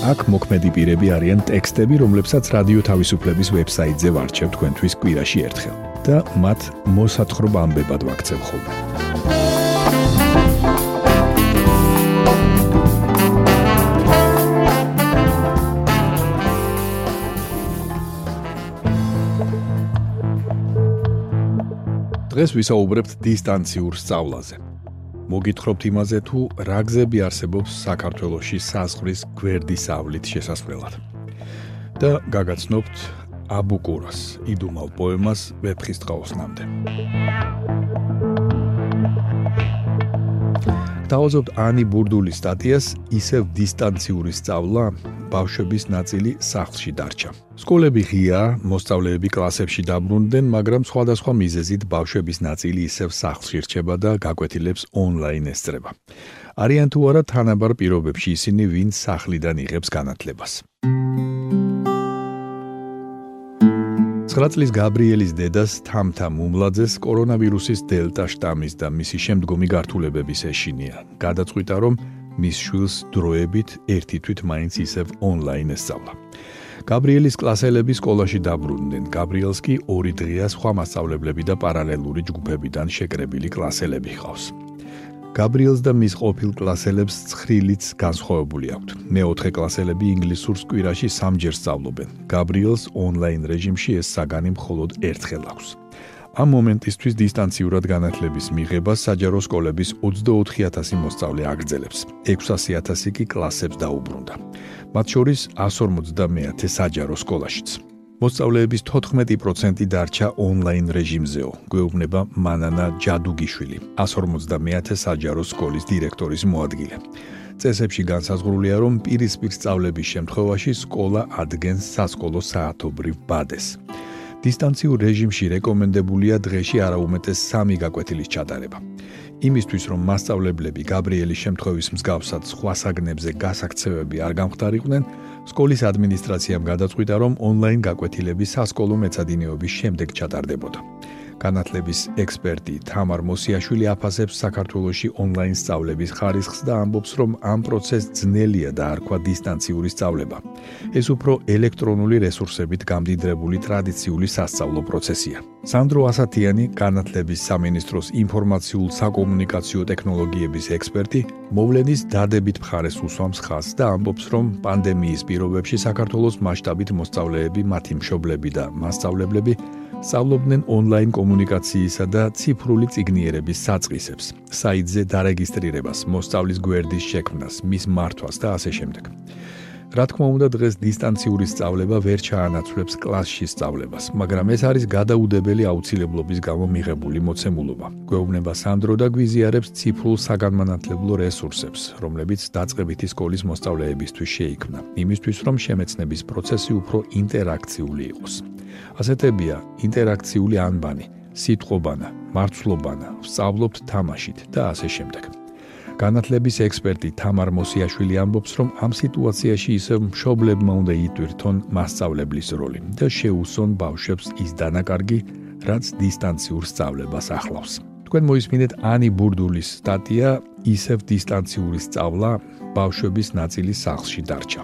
აქ მოქმედი პირები არიან ტექსტები, რომლებსაც რადიო თავისუფლების ვებსაიტზე ვარჩევ თქვენთვის კვირაში ერთხელ და მათ მოსათხრობ ამბებად ვაქცევ ხოლმე. დღეს ვისაუბრებთ დისტანციურ სწავლაზე. მოგითხრობთ იმაზე თუ რა გზები არსებობს საქართველოსში საზღვრის გვერდის ავლით შესასვლელად. და გაგაცნობთ აბუკურას, იდუმალ პოემას ვეფხისტყაოსნამდე. დავაზობთ ანი ბურდულის სტატიას ისევ დისტანციური სწავლა ბავშვების ნაწილი სახლში დარჩა. სკოლები ღია, მოსწავლეები კლასებში დაბრუნდნენ, მაგრამ სხვადასხვა მიზეზით ბავშვების ნაწილი ისევ სახლში რჩება და გაკვეთილებს ონლაინ ესწრება. არიან თუ არა თანაბარ პირობებში ისინი, ვინც სახლიდან იღებს განათლებას. 9 წლის გაბრიელის დედას თამთა მუმლაძეს კორონავირუსის დელტა შტამის და მისი შემდგომი გართულებების ეშინია. გადაწყვიტა რომ მის შვილს დროებით ერთი თვით მაინც ისევ ონლაინ ესწავლა. გაბრიელის კლასელები სკოლაში დაბრუნდნენ. გაბრიელს კი ორი დღეა სხვა მასწავლებლები და პარალელური ჯგუფებიდან შეკრებილი კლასელები ჰყავს. გაბრიელს და მის ყოფილ კლასელებს ცხრილიც განსხვავებული აქვთ. მეოთხე კლასელები ინგლისურს კვირაში სამჯერ სწავლობენ. გაბრიელს ონლაინ რეჟიმში ეს საგანი მხოლოდ ერთხელ აქვს. ამ მომენტისთვის დისტანციურად განათლების მიღებას საჯარო სკოლების 24000 მოსწავლე აგრძელებს. 600000 კი კლასებს დაუბრუნდა. მათ შორის 150-ე საჯარო სკოლაშიც. მოსწავლეების 14% დარჩა ონლაინ რეჟიმზეო. გვეუბნება მანანა ჯადუგიშვილი, 150-ე საჯარო სკოლის დირექტორის მოადგილე. წესებში განსაზღვრულია, რომ პირისპირ სწავლების შემთხვევაში სკოლა ადგენს სასკოლო საათობრივ ბადეს. დისტანციურ რეჟიმში რეკომენდებულია დღეში არაუმეტეს 3 გაკვეთილის ჩატარება. იმისთვის, რომ მასწავლებლები გაბრიელის შემთხვევის მსგავსად სხვა საგნებზე გასაქცევები არ გამختارიყვნენ, სკოლის ადმინისტრაციამ გადაწყვიტა, რომ ონლაინ გაკვეთილები სასკოლო მეცადინეობის შემდეგ ჩატარდებოდა. განათლების ექსპერტი თამარ მოსიაშვილი აფასებს საქართველოსი ონლაინ სწავლების ხარისხს და ამბობს, რომ ამ პროცესს ძნელია და არქვა დისტანციური სწავლება. ეს უფრო ელექტრონული რესურსებით გამდიდრებული ტრადიციული სასწავლო პროცესია. სანდრო ასათიანი, განათლების სამინისტროს ინფორმაციულ საკომუნიკაციო ტექნოლოგიების ექსპერტი, მოვლენის დადებით მხარეს უსვამს ხაზს და ამბობს, რომ პანდემიის პირობებში საქართველოს მასშტაბით მოსწავლეები, მათი მშობლები და მასწავლებლები სწავლობდნენ ონლაინ კომუნიკაციისა და ციფრული ციგნიერების საწყისებს, საიტზე დარეგისტრირებას, მოსწავლის გვერდის შექმნას, მის მართვას და ასე შემდეგ. რა თქმა უნდა, დღეს დისტანციური სწავლება ვერ ჩაანაცვლებს კლასში სწავლებას, მაგრამ ეს არის გადაუდებელი აუცილებლობის გამო მიღებული მოცემულობა. გვეუბნება სანდრო და გვიზიარებს ციფრულ საგანმანათლებლო რესურსებს, რომლებიც დაწყებითი სკოლის მოსწავლეებისთვის შეიქმნა, იმისთვის რომ შემეცნების პროცესი უფრო ინტერაქციული იყოს. ასეთებია ინტერაქციული ანბანი, სიტყვობანა, მარცვლობანა, სწავლობთ თამაშით და ასე შემდეგ. განათლების ექსპერტი თამარ მოსიაშვილი ამბობს, რომ ამ სიტუაციაში ისევ მშობლებმა უნდა იტვირთონ მასწავლებლის როლი და შეუსონ ბავშვებს ის დანაკარგი, რაც დისტანციურ სწავლებას ახლავს. თქვენ მოისმინეთ ანი ბურდულის სტატია ისევ დისტანციური სწავლა ბავშვების ნაწილი სახლში დარჩა.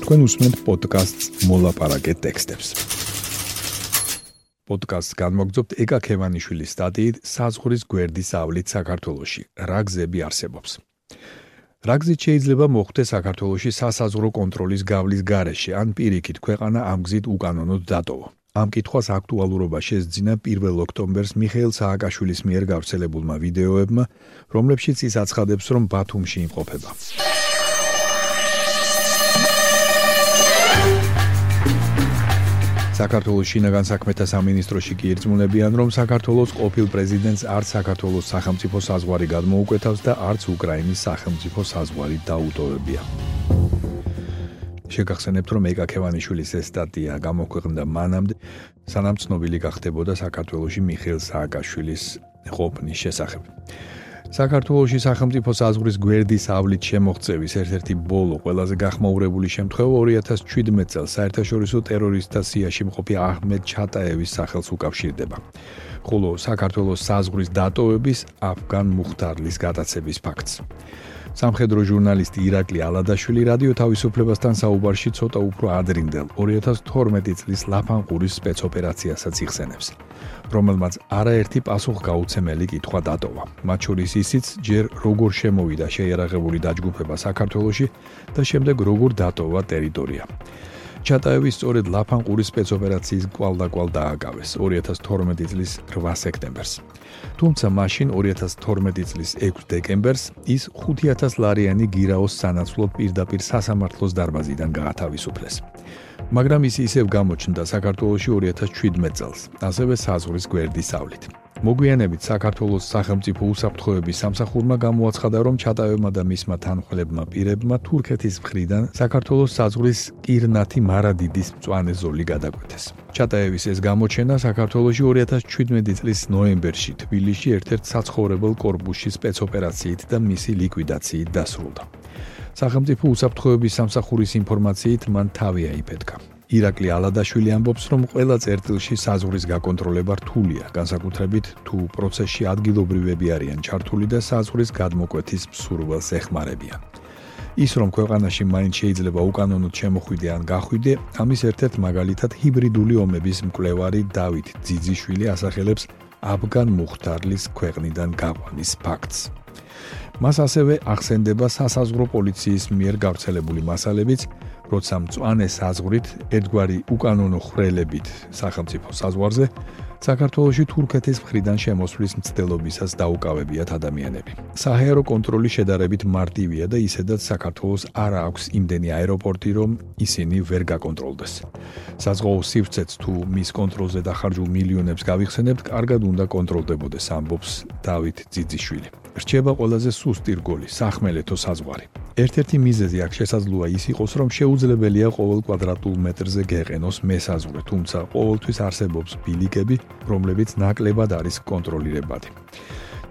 თქვენ უსმენთ პოდკასტს მოლაპარაკე ტექსტებს. პოდკასტს განმოგძობთ ეკა ქევანიშვილის სტატიით საზღურის გვერდის ავლით საქართველოში. რა გზები არსებობს? რა გზით შეიძლება მოხდეს საქართველოში სასაზღვრო კონტროლის გავლის გარეშე, ან პირიქით ქვეყანა ამ გზით უკანონოდ დატოვო? ამ კითხვას აქტუალურობა შეძინა 1 ოქტომბერს მიხეილ სააკაშვილის მიერ გავრცელებულმა ვიდეოებმა, რომლებშიც ის აცხადებს, რომ ბათუმში იმყოფება. საქართველოს შინაგან საქმეთა სამინისტროში კი ერთმუნებიან, რომ საქართველოს ყოფილ პრეზიდენტს არც საქართველოს სახელმწიფო საზღვარი გადმოუკვეთავს და არც უკრაინის სახელმწიფო საზღვარი დაუტოვებია. შეგახსენებთ, რომ ეკაკევანიშვილის ეს სტატია გამოქვეყნდა მანამდე, სანამ ცნობილი გახდებოდა საქართველოსი მიხეილ სააკაშვილის ყოფნის შესახებ. საქართველოსი სახელმწიფო საზღვრის გვერდის ავლით შემოღწევის ერთ-ერთი ბოლო ყველაზე გახმაურებული შემთხვევა 2017 წელს საერთაშორისო ტერორისტთა სიაში მყოფი აჰმედ ჩატაევის სახელს უკავშირდება. ხოლო საქართველოს საზღვრის დატოვების აფგან მუხტარლის გადაცემის ფაქტს. სამხედრო ჟურნალისტი ირაკლი ალადაშვილი რადიო თავისუფლებასთან საუბარში ცოტა უფრო ადრინდელ 2012 წლის ლაფანყურის სპეცოპერაციასაც იხსენებს. რომელმაც არაერთი პასუხგაუცემელი კითხვა დატოვა. მათ შორის ისიც, ჯერ როგორ შემოვიდა შეიარაღებული დაჯგუფება საქართველოში და შემდეგ როგორ დატოვა ტერიტორია. ჩატაევის სწორედ ლაფანყურის სპეცოპერაციის კვალდაკვალ დააკავეს 2012 წლის 8 სექტემბერს. თუმცა მაშინ 2012 წლის 6 დეკემბერს ის 5000 ლარიანი გირაოს სანაცვლოდ პირდაპირ სასამართლოს დარბაზიდან გაათავისუფლეს. მაგრამ ის ისევ გამოჩნდა საქართველოში 2017 წელს, ასევე საზღვრის გვერდის ავლით. მოგვიანებით საქართველოს სახელმწიფო უსაფრთხოების სამსახურმა გამოაცხადა, რომ ჩატავებმა და მისმა თანხმლებმა პირებმა თურქეთის მხრიდან საქართველოს საზღვრის კირნათი მარადიდის მწვანე ზოლი გადაკვეთეს. ჩატაევის ეს გამოჩენა საქართველოში 2017 წლის ნოემბერში თბილისში ერთ-ერთ საცხოვრებელ კორპუსში სპეცოპერაციით და მისი ლიკვიდაციით დასრულდა. სახელმწიფო უსაფრთხოების სამსახურის ინფორმაციით მან თავი აიფეთქა. ირაკლი ალადაშვილი ამბობს, რომ ყველა წერტილში საზღვრის გაკონტროლება რთულია, განსაკუთრებით თუ პროცესში ადგილობრივები არიან ჩართული და საზღვრის გადმოკვეთის მსურველს ეხმარებიან. ის რომ ქვეყანაში მაინც შეიძლება უკანონოდ შემოხვიდე ან გახვიდე, ამის ერთ-ერთ მაგალითად ჰიბრიდული ომების მკვლევარი დავით ძიძიშვილი ასახელებს აფგან მუხტარლის ქვეყნიდან გაყვანის ფაქტს. მას ასევე ახსენდება სასაზღვრო პოლიციის მიერ გავრცელებული მასალებიც, როცა მწვანე საზღვრით ერთგვარი უკანონო ხრელებით სახელმწიფო საზღვარზე საქართველოსი თურქეთის მხრიდან შემოსვლის მცდელობისას დაუკავებიათ ადამიანები. საჰაერო კონტროლი შედარებით მარტივია და ისედაც საქართველოს არ აქვს იმდენი აეროპორტი, რომ ისინი ვერ გაკონტროლდეს. საზღვაო სივრცეც თუ მის კონტროლზე დახარჯულ მილიონებს გავიხსენებთ, კარგად უნდა კონტროლდებოდეს, ამბობს დავით ძიძიშვილი. რჩება ყველაზე სუსტი რგოლი, სახმელეთო საზღვარი. ერთ-ერთი მიზეზი აქ შესაძლოა ის იყოს, რომ შეუძლებელია ყოველ კვადრატულ მეტრზე გეყენოს მესაზღვრე, თუმცა ყოველთვის არსებობს ბილიკები, რომლებიც ნაკლებად არის კონტროლირებადი.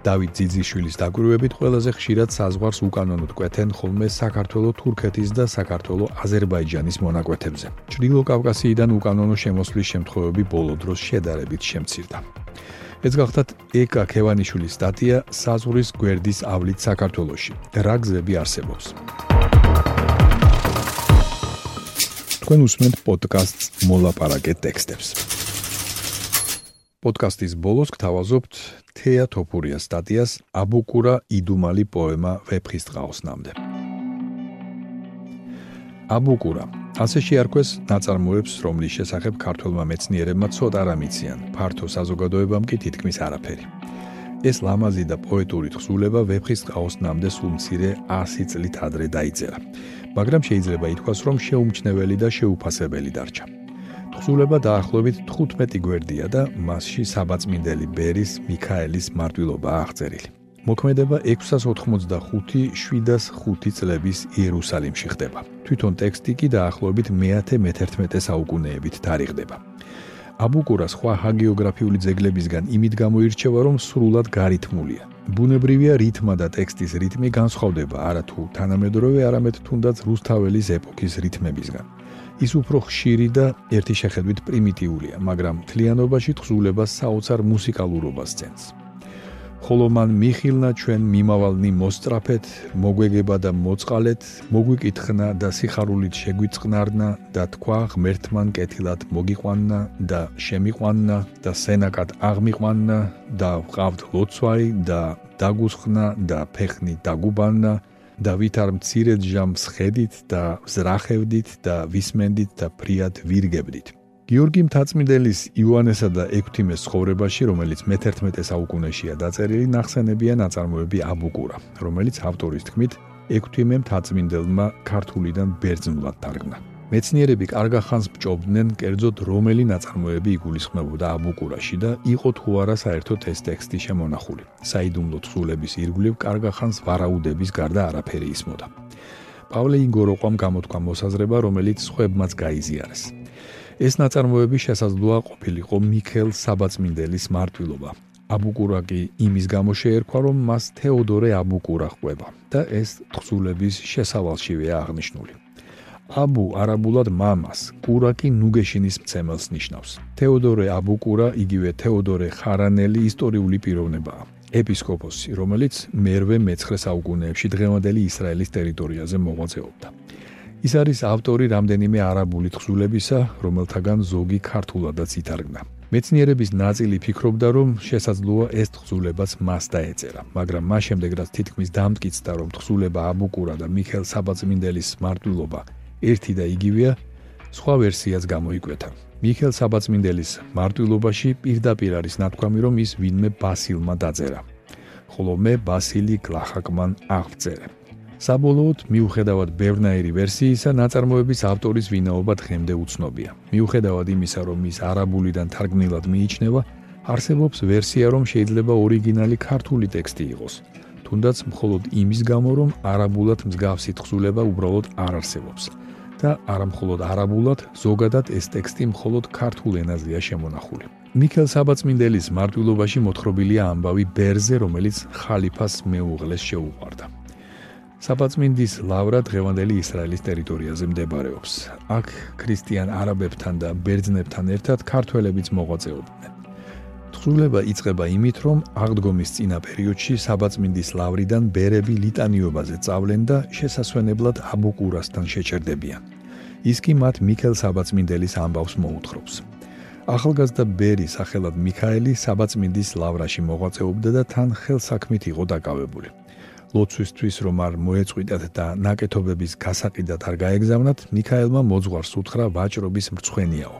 დავით ძიძიშვილის დაგვირვებით ყველაზე ხშირად საზღვარს უკანონოდ კვეთენ ხოლმე საქართველოს თურქეთის და საქართველოს აზერბაიჯანის მონაკვეთებზე. ჭრილო კავკასიიდან უკანონო შემოსვლის შემთხვევები ბოლო დროს შედარებით შემცირდა. ეს გახლავთ ეკა ქევანიშვილის სტატია საზღვრის გვერდის ავლით საქართველოში. რა გზები არსებობს? თქვენ უსმენთ პოდკასტს მოლაპარაკე ტექსტებს. პოდკასტის ბოლოს გთავაზობთ თეა თოფურიას სტატიას აბუკურა იდუმალი პოემა ვეფხის წყაოსნამდე. აბუკურა ასე შეარქვეს ნაწარმოებს, რომლის შესახებ ქართულმა მეცნიერებმა ცოტა რამ იციან, ფართო საზოგადოებამ კი თითქმის არაფერი. ეს ლამაზი და პოეტური თხზულება ვეფხის ყაოსნამდე სულ მცირე 100 წლით ადრე დაიწერა. მაგრამ შეიძლება ითქვას, რომ შეუმჩნეველი და შეუფასებელი დარჩა. თხზულება დაახლოებით 15 გვერდია და მასში საბაწმინდელი ბერის მიქაელის მარტვილობა აღწერილი. მოქმედება 685-705 წლების იერუსალიმში ხდება. თვითონ ტექსტი კი დაახლოებით მე-11 საუკუნეებით თარიღდება. აბუკურა სხვა ჰაგიოგრაფიული ძეგლებისგან იმით გამოირჩევა, რომ სრულად გარითმულია. ბუნებრივია რითმა და ტექსტის რიტმი განსხვავდება არათუ თანამედროვე, არამედ თუნდაც რუსთაველის ეპოქის რიტმებისგან. ის უფრო ხშირი და ერთი შეხედვით პრიმიტიულია, მაგრამ თლიანობაში თხზულება საოცარ მუსიკალურობას ცენს. ხოლო მან მიხილნა ჩვენ მიმავალნი მოსტრაფეთ, მოგვეგება და მოწყალეთ, მოგვიკითხნა და სიხარულით შეგვიწყნარნა და თქვა ღმერთმან კეთილად მოგიყვანნა და შემიყვანნა და სენაკად აღმიყვანნა და ვყავთ ლოცვაი და დაგუსხნა და ფეხნი დაგუბანნა და ვითარ მცირედ ჟამს ხედით და ზრახევდით და ვისმენდით და ფრიად ვირგებდით გიორგი მთაწმიდელის იოანესა და ექვთიმეს ცხოვრებაში, რომელიც მე-11 საუკუნეშია დაწერილი, ნახსენებია ნაწარმოები აბუკურა, რომელიც ავტორის თქმით ექვთიმე მთაწმიდელმა ქართულიდან ბერძნულად თარგმნა. მეცნიერები კარგა ხანს ბჭობდნენ, კერძოდ რომელი ნაწარმოები იგულისხმებოდა აბუკურაში და იყო თუ არა საერთოდ ეს ტექსტი შემონახული. საიდუმლო თხზულების ირგვლივ კარგა ხანს ვარაუდების გარდა არაფერი ისმოდა. პავლე ინგოროყვამ გამოთქვა მოსაზრება, რომელიც სხვებმაც გაიზიარეს. ეს ნაწარმოები შესაძლოა ყოფილიყო მიქელ საბაწმინდელის მარტვილობა. აბუკურაკი იმის გამო შეერქვა, რომ მას თეოდორე აბუკურა ყვება და ეს თხზულების შესავალშივეა აღნიშნული. აბუ არაბულად მამას, კურაკი ნუგეშინის მცემელს ნიშნავს. თეოდორე აბუკურა იგივე თეოდორე ხარანელი ისტორიული პიროვნებაა. ეპისკოპოსი, რომელიც მერვე მე-9 საუკუნეებში დღევანდელი ისრაელის ტერიტორიაზე მოღვაწეობდა. ის არის ავტორი რამდენიმე არაბული თხზულებისა, რომელთაგან ზოგი ქართულადაც ითარგმნა. მეცნიერების ნაწილი ფიქრობდა, რომ შესაძლოა ეს თხზულებაც მას დაეწერა, მაგრამ მას შემდეგ რაც თითქმის დამტკიცდა, რომ თხზულება აბუკურა და მიხელ საბაწმინდელის მარტვილობა ერთი და იგივეა, სხვა ვერსიაც გამოიკვეთა. მიხელ საბაწმინდელის მარტვილობაში პირდაპირ არის ნათქვამი, რომ ის ვინმე ბასილმა დაწერა. ხოლო მე ბასილი გლახაკმან აღწერე. საბოლოოდ, მიუხედავად ბევრნაირი ვერსიისა, ნაწარმოების ავტორის ვინაობა დღემდე უცნობია. მიუხედავად იმისა, რომ ის არაბულიდან თარგმნილად მიიჩნევა, არსებობს ვერსია, რომ შეიძლება ორიგინალი ქართული ტექსტი იყოს. თუნდაც მხოლოდ იმის გამო, რომ არაბულად მსგავსი თხზულება უბრალოდ არ არსებობს. და არამხოლოდ არაბულად, ზოგადად ეს ტექსტი მხოლოდ ქართულ ენაზეა შემონახული. მიქელ საბაწმინდელის მარტვილობაში მოთხრობილია ამბავი ბერზე, რომელიც ხალიფას მეუღლეს შეუყვარდა. საბაწმინდის ლავრა დღევანდელი ისრაელის ტერიტორიაზე მდებარეობს. აქ ქრისტიან არაბებთან და ბერძნებთან ერთად ქართველებიც მოღვაწეობდნენ. თხზულება იწყება იმით, რომ აღდგომის წინა პერიოდში საბაწმინდის ლავრიდან ბერები ლიტანიობაზე წავლენ და შესასვენებლად აბუკურასთან შეჭერდებიან. ის კი მათ მიქელ საბაწმინდელის ამბავს მოუთხრობს. ახალგაზრდა ბერი სახელად მიქაელი საბაწმინდის ლავრაში მოღვაწეობდა და თან ხელსაქმით იყო დაკავებული. ლოცვისთვის რომ არ მოეწყვიტათ და ნაკეთობების გასაყიდად არ გაეგზავნათ, მიქაელმა მოძღვარს უთხრა ვაჭრობის მრცხვენიაო.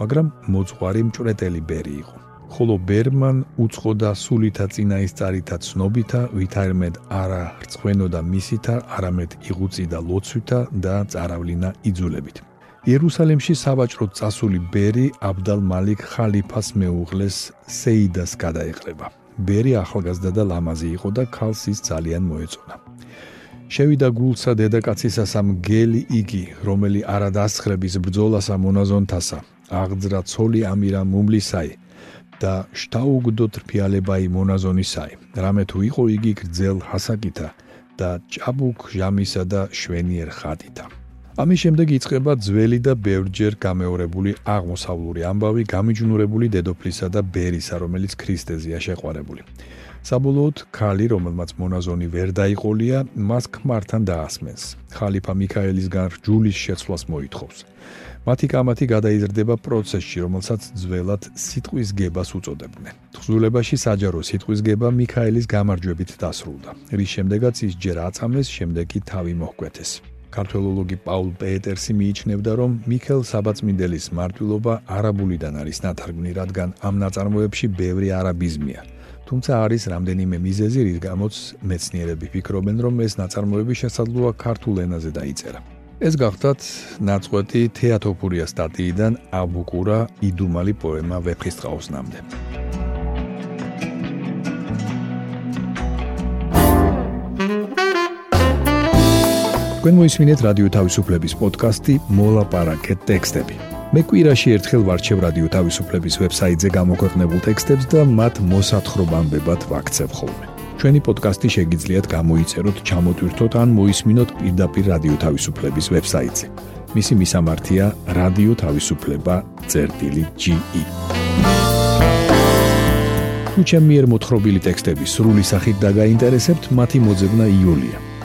მაგრამ მოძღვარი მჭრეტელი ბერი იყო. ხოლო ბერმან უცხოდა სულითა წინაისწარითა ცნობითა, ვითარმედ არა რწხვენოდა მისითა, არამედ იღუწიდა ლოცვითა და წარავლინა იძულებით. იერუსალიმში საბაჭრო წასული ბერი აბდალ მალიქ ხალიფას მეუღლეს სეიდას გადაეყრება. ბერი ახალგაზრდა და ლამაზი იყო და ქალს ის ძალიან მოეწონა. შევიდა გულსა დედაკაცისასამ გელი იგი, რომელი არადასხრების ბრძოლასა მონაზონთასა, აღძრა ცოლი ამირა მუმლისაი, და შტაუგდო თრფიალებაი მონაზონისაი. რამე თუ იყო იგი გრძელ ჰასაკითა და ჭაბუკ ჟამისა და შვენიერ ხატითა. ამის შემდეგ იწყება ძველი და ბევრჯერ გამეორებული აღმოსავლური ამბავი გამიჯნურებული დედოფლისა და ბერისა, რომელიც ქრისტეზეა შეყვარებული. საბოლოოდ ქალი, რომელმაც მონაზონი ვერ დაიყოლია, მას ქმართან დაასმენს. ხალიფა მიქაელისგან ჯულის შეცვლას მოითხოვს. მათი კამათი გადაიზრდება პროცესში, რომელსაც ძველად სიტყვის გებას უწოდებდნენ. თხზულებაში საჯარო სიტყვის გება მიქაელის გამარჯვებით დასრულდა, რის შემდეგაც ის ჯერ აწამეს, შემდეგ კი თავი მოჰკვეთეს. ქართველოლოგი პაულ პეტერსი მიიჩნევდა, რომ მიქელ საბაწმინდელის მარტვილობა არაბულიდან არის ნათარგმნი, რადგან ამ ნაწარმოებში ბევრი არაბიზმია. თუმცა არის რამდენიმე მიზეზი, რის გამოც მეცნიერები ფიქრობენ, რომ ეს ნაწარმოები შესაძლოა ქართულ ენაზე დაიწერა. ეს გახდათ ნაწყვეტი თეატოფურია სტატიიდან აბუკურა იდუმალი პოემა ვეფხისტყაოსნამდე. თქვენ მოისმინეთ რადიო თავისუფლების პოდკასტი მოლაპარაკე ტექსტები. მე კვირაში ერთხელ ვარჩევ რადიო თავისუფლების ვებსაიტზე გამოქვეყნებულ ტექსტებს და მათ მოსათხრობამდე ვაქცევ ხოლმე. ჩვენი პოდკასტი შეგიძლიათ გამოიწეროთ, ჩამოტვირთოთ ან მოისმინოთ პირდაპირ რადიო თავისუფლების ვებსაიტზე. მისი მისამართია რადიო თავისუფლება.ge. თუ ჩემი მიერ მოთხრობილი ტექსტები სრული სახით დაგაინტერესებთ, მათი მოძებნა იულია.